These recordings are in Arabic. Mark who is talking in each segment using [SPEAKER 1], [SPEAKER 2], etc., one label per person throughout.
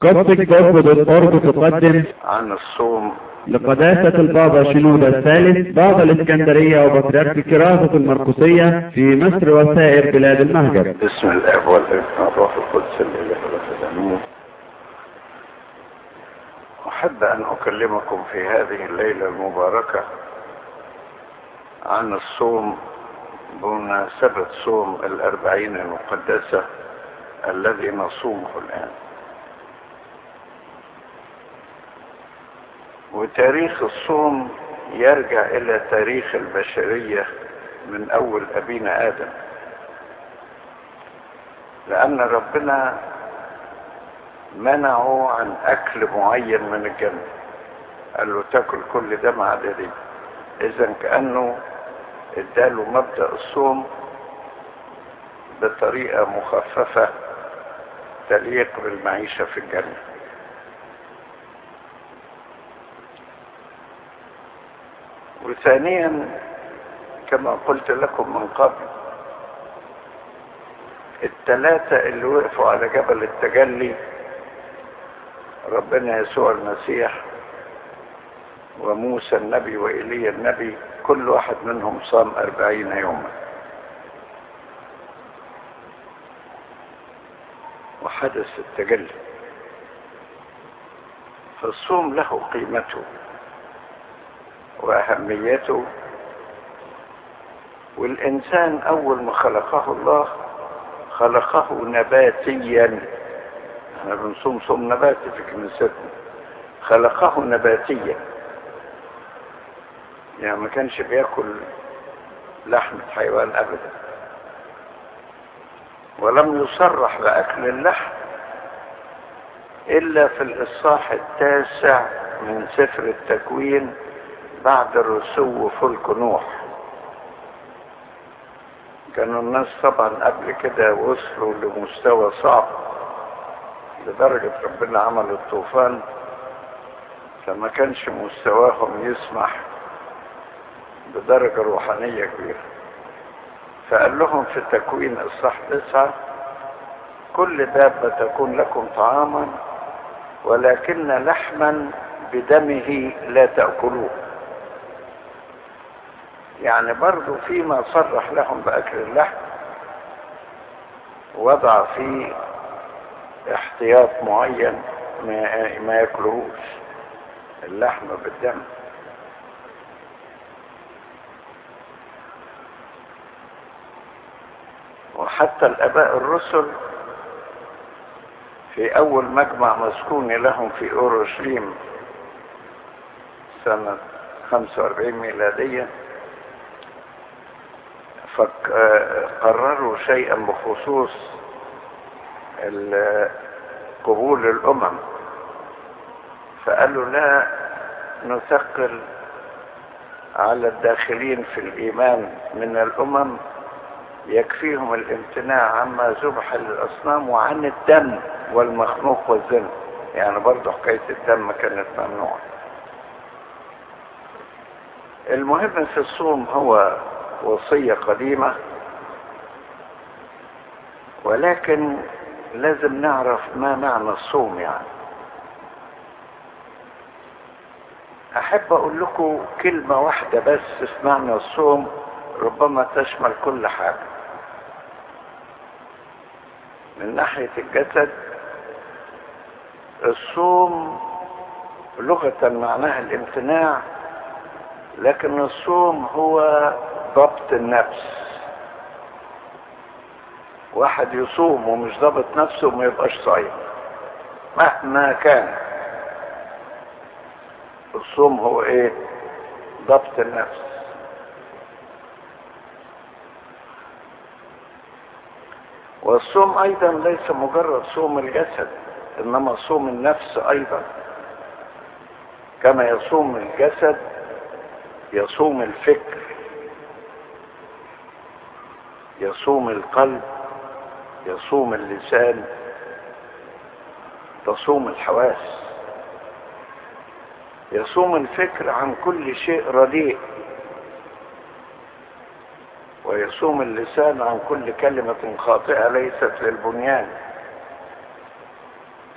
[SPEAKER 1] قصة جسد الأرض تقدم
[SPEAKER 2] عن الصوم.
[SPEAKER 1] لقداسة البابا شنودة الثالث بابا الإسكندرية وبطريرك كراسة المرقسية في مصر وسائر بلاد المهجر.
[SPEAKER 2] باسم الاب والابن والروح القدس الاله الواحد امين أحب أن أكلمكم في هذه الليلة المباركة عن الصوم بمناسبه صوم الأربعين المقدسة الذي نصومه الآن. وتاريخ الصوم يرجع إلى تاريخ البشرية من أول أبينا آدم. لأن ربنا منعه عن أكل معين من الجنة. قال له تاكل كل ده مع دي إذا كأنه اداله مبدأ الصوم بطريقة مخففة تليق بالمعيشة في الجنة. وثانيا كما قلت لكم من قبل الثلاثة اللي وقفوا على جبل التجلي ربنا يسوع المسيح وموسى النبي وإيليا النبي كل واحد منهم صام أربعين يوما. وحدث التجلي فالصوم له قيمته. وأهميته. والإنسان أول ما خلقه الله خلقه نباتيا. إحنا بنصوم صوم نباتي في كنيستنا. خلقه نباتيا. يعني ما كانش بياكل لحمة حيوان ابدا. ولم يصرح بأكل اللحم إلا في الإصحاح التاسع من سفر التكوين بعد الرسو فلك نوح. كانوا الناس طبعا قبل كده وصلوا لمستوى صعب لدرجة ربنا عمل الطوفان فما كانش مستواهم يسمح بدرجة روحانية كبيرة. فقال لهم في تكوين اصحاح تسعة كل دابة تكون لكم طعاما ولكن لحما بدمه لا تأكلوه. يعني برضو فيما صرح لهم بأكل اللحم وضع فيه احتياط معين ما, ما اللحم بالدم. وحتى الآباء الرسل في أول مجمع مسكوني لهم في أورشليم سنة 45 ميلادية فقرروا شيئا بخصوص قبول الأمم. فقالوا لا نثقل على الداخلين في الإيمان من الأمم يكفيهم الامتناع عما ذبح للأصنام وعن الدم والمخنوق والزنا. يعني برضه حكاية الدم كانت ممنوعة. المهم في الصوم هو وصية قديمة. ولكن لازم نعرف ما معنى الصوم يعني. أحب أقول لكم كلمة واحدة بس في معنى الصوم ربما تشمل كل حاجة. من ناحية الجسد الصوم لغة معناها الامتناع لكن الصوم هو ضبط النفس. واحد يصوم ومش ضابط نفسه وما يبقاش صايم. مهما كان. الصوم هو إيه؟ ضبط النفس. والصوم أيضا ليس مجرد صوم الجسد إنما صوم النفس أيضا. كما يصوم الجسد يصوم الفكر. يصوم القلب يصوم اللسان تصوم الحواس. يصوم الفكر عن كل شيء رديء. ويصوم اللسان عن كل كلمة خاطئة ليست للبنيان.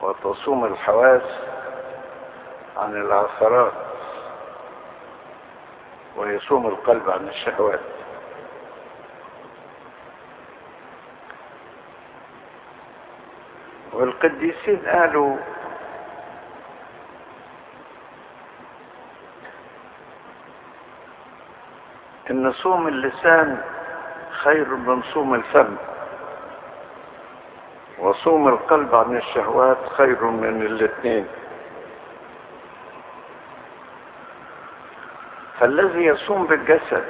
[SPEAKER 2] وتصوم الحواس عن العثرات. ويصوم القلب عن الشهوات. والقديسين قالوا إن صوم اللسان خير من صوم الفم وصوم القلب عن الشهوات خير من الاثنين. فالذي يصوم بالجسد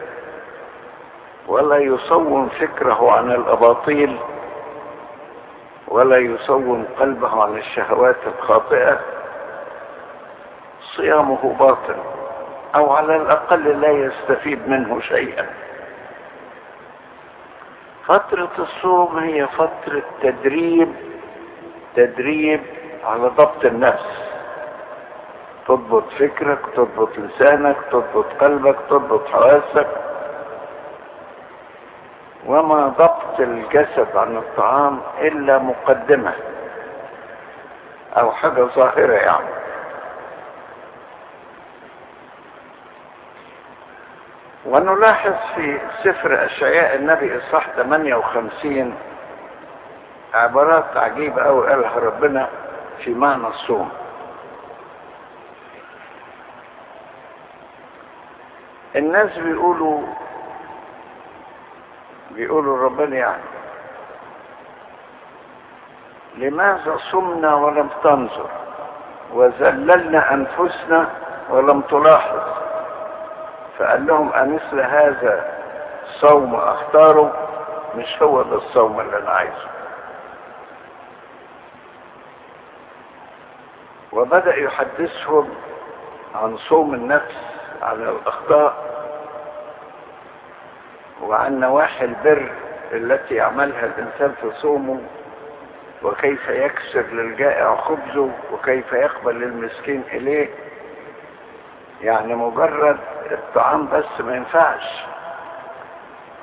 [SPEAKER 2] ولا يصون فكره عن الأباطيل ولا يصون قلبه عن الشهوات الخاطئة صيامه باطل أو على الأقل لا يستفيد منه شيئا. فترة الصوم هي فترة تدريب تدريب على ضبط النفس. تضبط فكرك تضبط لسانك تضبط قلبك تضبط حواسك. وما ضبط الجسد عن الطعام إلا مقدمة أو حاجة ظاهرة يعني. ونلاحظ في سفر أشعياء النبي اصحاح 58 عبارات عجيبة أوي قالها ربنا في معنى الصوم. الناس بيقولوا بيقولوا ربنا يعني. لماذا صمنا ولم تنظر؟ وذللنا أنفسنا ولم تلاحظ. فقال لهم أمثل هذا صوم أختاره؟ مش هو ده الصوم اللي أنا عايزه. وبدأ يحدثهم عن صوم النفس عن الأخطاء. وعن نواحي البر التي يعملها الإنسان في صومه وكيف يكسر للجائع خبزه وكيف يقبل المسكين إليه يعني مجرد الطعام بس ما ينفعش.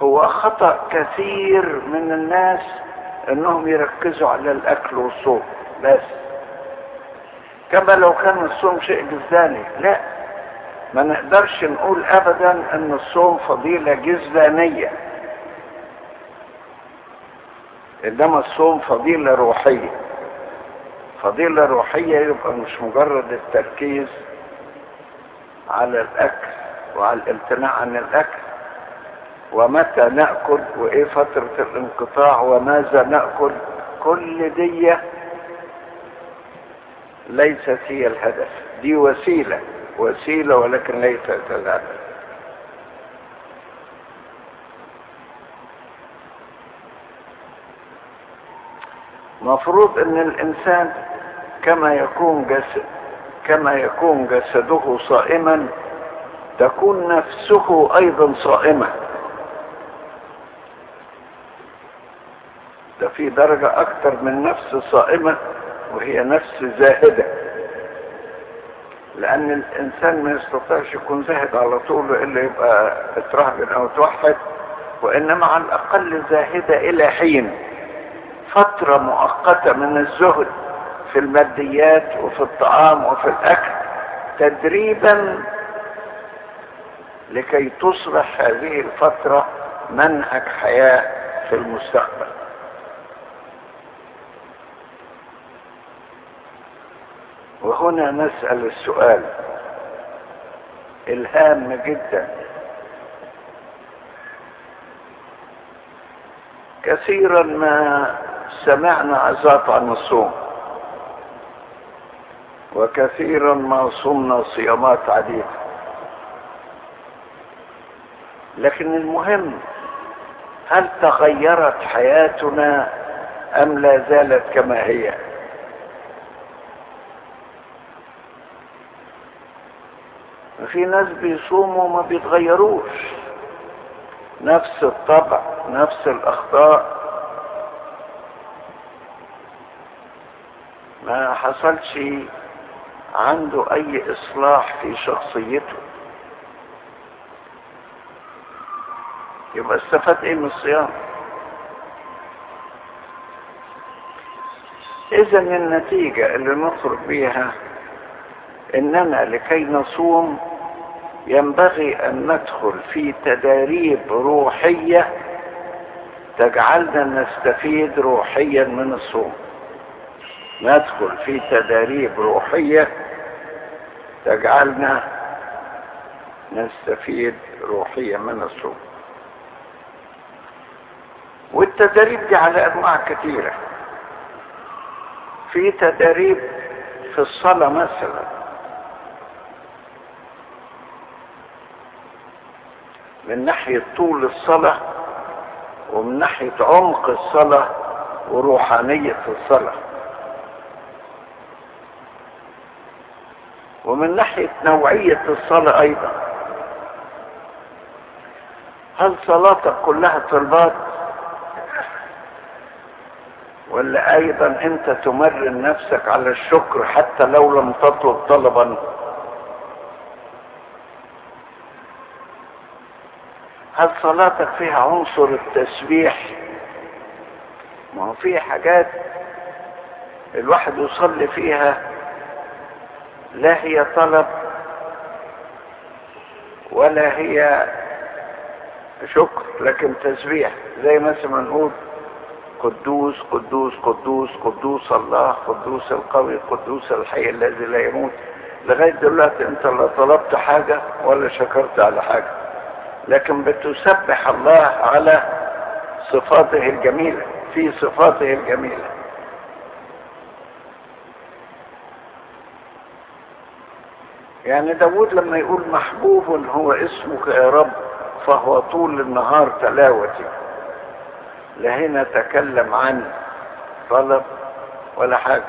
[SPEAKER 2] هو خطأ كثير من الناس إنهم يركزوا على الأكل والصوم بس. كما لو كان الصوم شيء جزداني لا. ما نقدرش نقول ابدا إن الصوم فضيلة جزدانية. إنما الصوم فضيلة روحية. فضيلة روحية يبقى مش مجرد التركيز على الأكل وعلى الامتناع عن الأكل. ومتى نأكل وإيه فترة الانقطاع وماذا نأكل. كل دي ليست هي الهدف. دي وسيلة. وسيلة ولكن ليست الهدف مفروض أن الإنسان كما يكون جسد كما يكون جسده صائما تكون نفسه أيضا صائمة. ده في درجة أكتر من نفس صائمة وهي نفس زاهدة لأن الإنسان ما يستطيعش يكون زاهد على طول إلا يبقى اترهبن أو توحد وإنما على الأقل زاهدة إلى حين. فترة مؤقتة من الزهد في الماديات وفي الطعام وفي الأكل تدريبا لكي تصبح هذه الفترة منهج حياة في المستقبل. وهنا نسأل السؤال الهام جدا. كثيرا ما سمعنا عظات عن الصوم وكثيرا ما صمنا صيامات عديدة. لكن المهم هل تغيرت حياتنا أم لا زالت كما هي؟ في ناس بيصوموا وما بيتغيروش. نفس الطبع نفس الأخطاء. ما حصلش عنده أي إصلاح في شخصيته. يبقى استفاد إيه من الصيام؟ إذا النتيجة اللي نخرج بيها إننا لكي نصوم ينبغي أن ندخل في تداريب روحية تجعلنا نستفيد روحيا من الصوم. ندخل في تداريب روحية تجعلنا نستفيد روحيا من الصوم. والتدريب دي على أنواع كثيرة. في تدريب في الصلاة مثلا. من ناحية طول الصلاة ومن ناحية عمق الصلاة وروحانية الصلاة. ومن ناحية نوعية الصلاة أيضا. هل صلاتك كلها طلبات ولا أيضا أنت تمرن نفسك على الشكر حتى لو لم تطلب طلبا؟ هل صلاتك فيها عنصر التسبيح؟ ما هو في حاجات الواحد يصلي فيها لا هي طلب ولا هي شكر لكن تسبيح. زي مثلا نقول قدوس قدوس قدوس قدوس الله قدوس القوي قدوس الحي الذي لا يموت. لغاية دلوقتي انت لا طلبت حاجة ولا شكرت على حاجة. لكن بتسبح الله على صفاته الجميلة في صفاته الجميلة. يعني داود لما يقول محبوب هو اسمك يا رب فهو طول النهار تلاوتي لا هنا تكلم عن طلب ولا حاجة.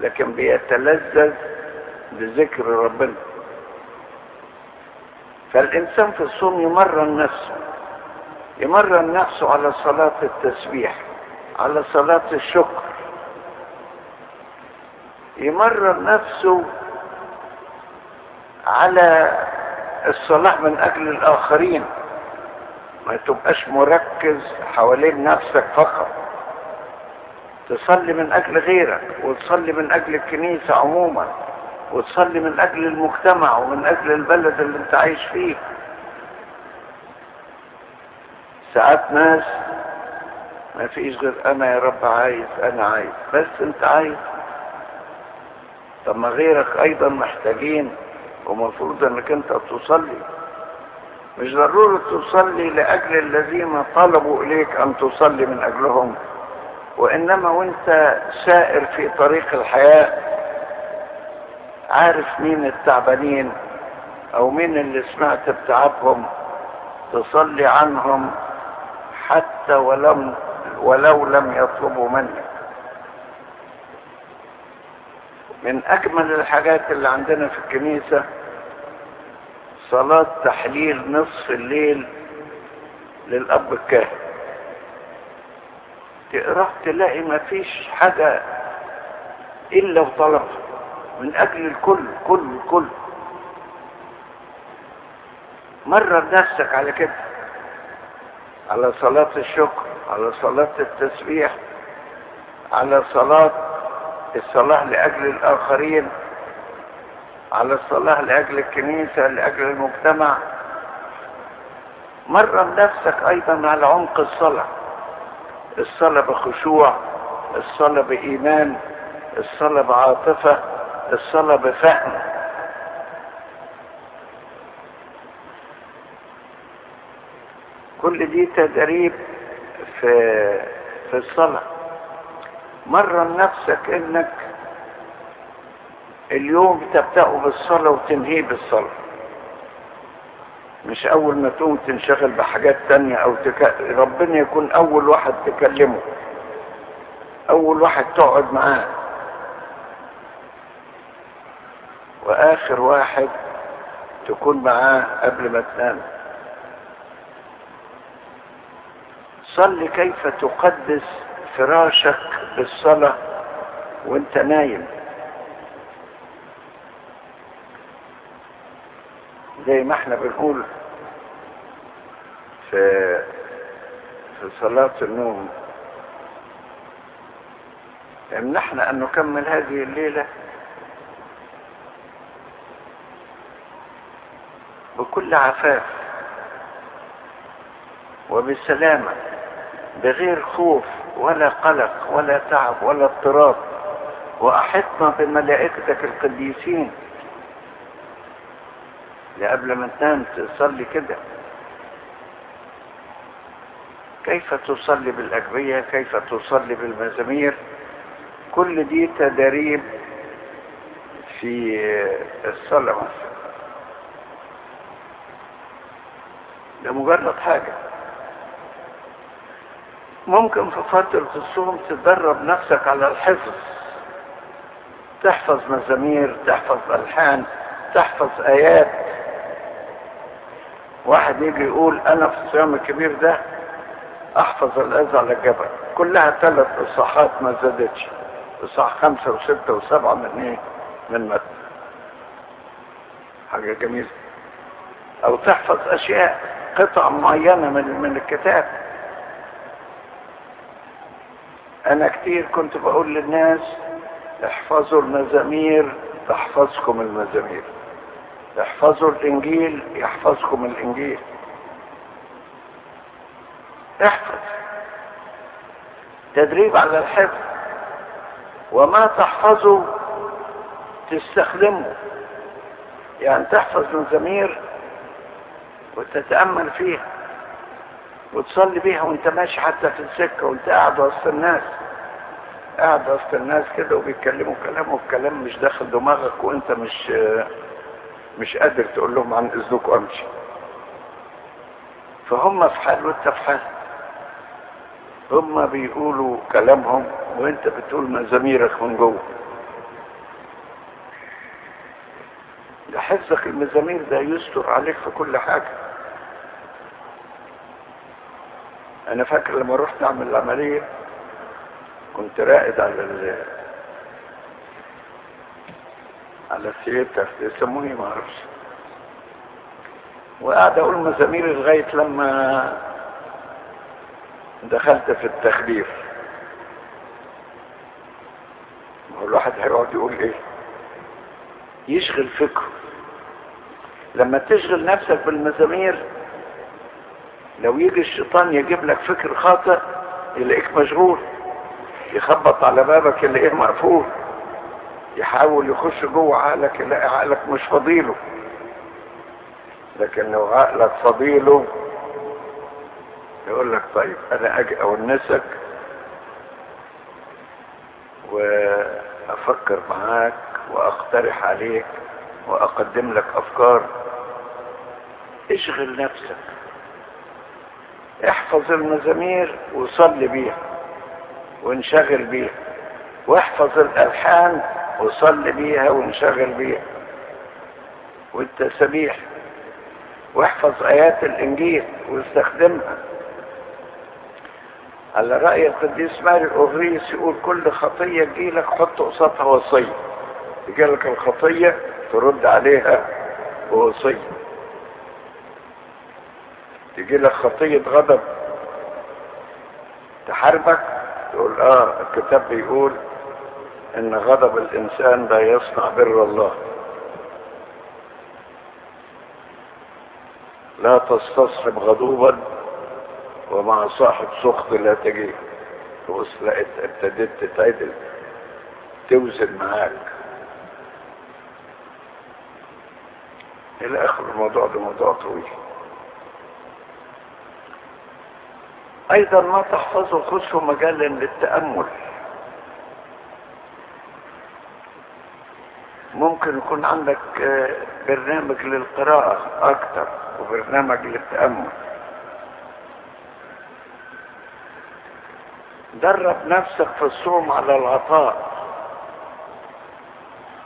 [SPEAKER 2] لكن بيتلذذ بذكر ربنا. فالإنسان في الصوم يمرن نفسه يمرن نفسه على صلاة التسبيح على صلاة الشكر. يمرن نفسه على الصلاة من أجل الآخرين. ما تبقاش مركز حوالين نفسك فقط. تصلي من أجل غيرك وتصلي من أجل الكنيسة عموما. وتصلي من أجل المجتمع ومن أجل البلد اللي أنت عايش فيه. ساعات ناس ما فيش غير أنا يا رب عايز أنا عايز. بس أنت عايز. طب ما غيرك أيضا محتاجين ومفروض إنك أنت تصلي. مش ضروري تصلي لأجل الذين طلبوا إليك أن تصلي من أجلهم وإنما وأنت سائر في طريق الحياة. عارف مين التعبانين أو مين اللي سمعت بتعبهم تصلي عنهم حتى ولم ولو لم يطلبوا منك. من أجمل الحاجات اللي عندنا في الكنيسة صلاة تحليل نصف الليل للأب الكاهن. تقرأ تلاقي ما فيش حاجة إلا وطلبها. من أجل الكل كل كل. مرر نفسك على كده. على صلاة الشكر على صلاة التسبيح على صلاة الصلاة لأجل الآخرين على الصلاة لأجل الكنيسة لأجل المجتمع. مرن نفسك أيضا على عمق الصلاة. الصلاة بخشوع الصلاة بإيمان الصلاة بعاطفة. الصلاة بفهم. كل دي تدريب في في الصلاة. مرن نفسك إنك اليوم تبدأه بالصلاة وتنهيه بالصلاة. مش أول ما تقوم تنشغل بحاجات تانية أو تك... ربنا يكون أول واحد تكلمه. أول واحد تقعد معاه. واخر واحد تكون معاه قبل ما تنام. صل كيف تقدس فراشك بالصلاة وانت نايم. زي ما إحنا بنقول في في صلاة النوم يمنحنا أن نكمل هذه الليلة بكل عفاف. وبسلامة بغير خوف ولا قلق ولا تعب ولا اضطراب. وأحطنا بملائكتك القديسين. قبل ما تنام تصلي كده. كيف تصلي بالأجبية كيف تصلي بالمزامير؟ كل دي تدريب في الصلاة. مثلا ده مجرد حاجة. ممكن في فترة الصوم تدرب نفسك على الحفظ. تحفظ مزامير تحفظ ألحان تحفظ آيات. واحد يجي يقول أنا في الصيام الكبير ده أحفظ الأذى على الجبل. كلها ثلاث إصحاحات ما زادتش. إصحاح خمسة وستة وسبعة من إيه؟ من متن حاجة جميلة. أو تحفظ أشياء. قطع معينة من من الكتاب. أنا كتير كنت بقول للناس احفظوا المزامير تحفظكم المزامير. احفظوا الإنجيل يحفظكم الإنجيل. احفظ. تدريب على الحفظ. وما تحفظه تستخدمه يعني تحفظ مزامير وتتأمل فيها وتصلي بيها وانت ماشي حتى في السكة وانت قاعد وسط الناس. قاعد وسط الناس كده وبيتكلموا كلام والكلام مش داخل دماغك وانت مش مش قادر تقول لهم عن إذنك وامشي. فهم في حال وانت في حال هم بيقولوا كلامهم وانت بتقول مزاميرك من جوه. ده حفظك المزامير ده يستر عليك في كل حاجة. أنا فاكر لما رحت أعمل العملية كنت راقد على ال على الثياتر يسموني ما أعرفش وقاعد أقول مزامير لغاية لما دخلت في هو الواحد هيقعد يقول إيه؟ يشغل فكره. لما تشغل نفسك بالمزامير لو يجي الشيطان يجيب لك فكر خاطئ يلاقيك مشغول يخبط على بابك يلاقيه مقفول يحاول يخش جوه عقلك يلاقي عقلك مش فضيله لكن لو عقلك فضيله يقول لك طيب أنا أجي أونسك وأفكر معاك وأقترح عليك وأقدم لك أفكار. اشغل نفسك. احفظ المزامير وصلي بيها وانشغل بيها واحفظ الألحان وصلي بيها وانشغل بيها والتسبيح واحفظ آيات الإنجيل واستخدمها. على رأي القديس ماري الأغريس يقول كل خطية تجيلك حط قصادها وصية تجيلك الخطية ترد عليها بوصية تجيلك خطية غضب تحاربك تقول آه الكتاب بيقول إن غضب الإنسان لا يصنع بر الله. لا تستصحب غضوبا ومع صاحب سخط لا تجيه تبص لقيت ابتديت تتعدل توزن معاك. إلى آخر الموضوع ده موضوع طويل. أيضا ما تحفظه خذه مجالا للتأمل. ممكن يكون عندك برنامج للقراءة أكتر وبرنامج للتأمل. درب نفسك في الصوم على العطاء.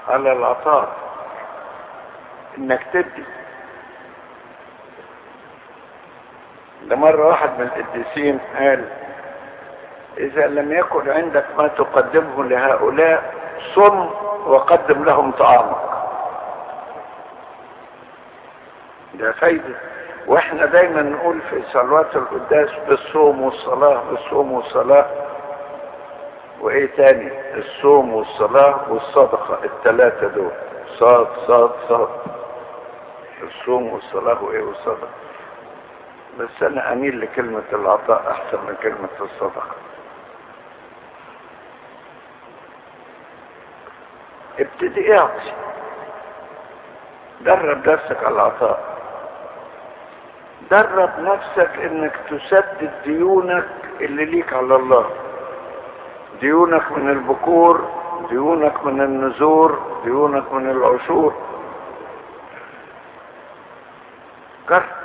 [SPEAKER 2] على العطاء. إنك تدي ده مرة واحد من القديسين قال إذا لم يكن عندك ما تقدمه لهؤلاء صم وقدم لهم طعامك. ده فايدة. وإحنا دايما نقول في صلوات القداس بالصوم والصلاة بالصوم والصلاة. وإيه تاني؟ الصوم والصلاة والصدقة التلاتة دول. صاد صاد صاد. الصوم والصلاة وإيه والصدقة؟ بس أنا أميل لكلمة العطاء أحسن من كلمة الصدقة. ابتدي اعطي. درب نفسك على العطاء. درب نفسك إنك تسدد ديونك اللي ليك على الله. ديونك من البكور ديونك من النزور ديونك من العشور. جرب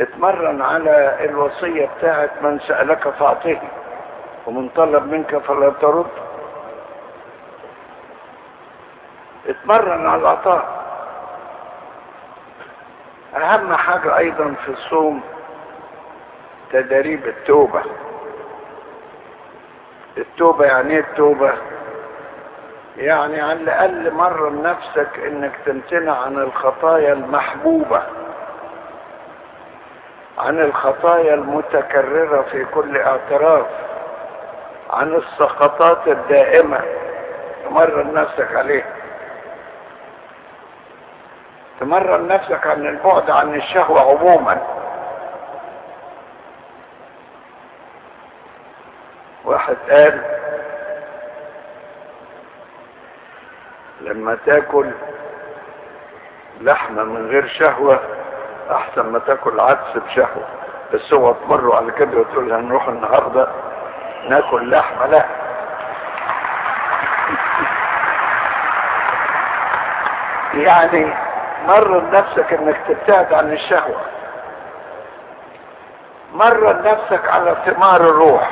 [SPEAKER 2] اتمرن على الوصية بتاعت من سألك فأعطيه ومن طلب منك فلا ترد. اتمرن على العطاء. أهم حاجة أيضا في الصوم تدريب التوبة. التوبة يعني إيه التوبة؟ يعني على الأقل مرة نفسك إنك تمتنع عن الخطايا المحبوبة. عن الخطايا المتكررة في كل اعتراف عن السقطات الدائمة تمرن نفسك عليها تمرن نفسك عن البعد عن الشهوة عموما. واحد قال لما تاكل لحمة من غير شهوة أحسن ما تأكل عدس بشهوة. بس هو تمروا على كده وتقول هنروح النهاردة ناكل لحمة. لا. يعني مرن نفسك إنك تبتعد عن الشهوة. مرن نفسك على ثمار الروح.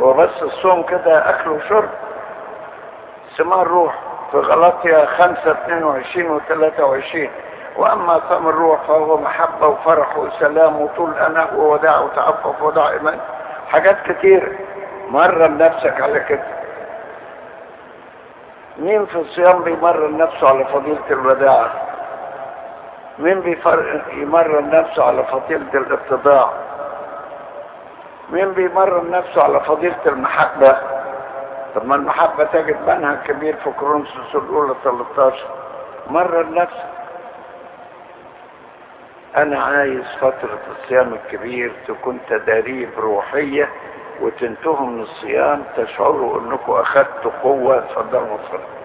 [SPEAKER 2] هو بس الصوم كده أكل وشرب. ثمار روح. في غلطية خمسة اتنين وعشرين وثلاثة وعشرين. وأما ثمر الروح فهو محبة وفرح وسلام وطول اناه ووداع وتعفف وداع ايمان حاجات كتير. مرن نفسك على كده. مين في الصيام بيمرن نفسه على فضيلة الوداعة مين بيفر... يمرن نفسه على فضيلة الاتضاع مين بيمرن نفسه على فضيلة المحبة؟ طب ما المحبة تجد منهج كبير في كورنثوس الأولى 13 مرن نفسك أنا عايز فترة الصيام الكبير تكون تداريب روحية وتنتهوا من الصيام تشعروا إنكم اخذتوا قوة تفضلوا الصلاة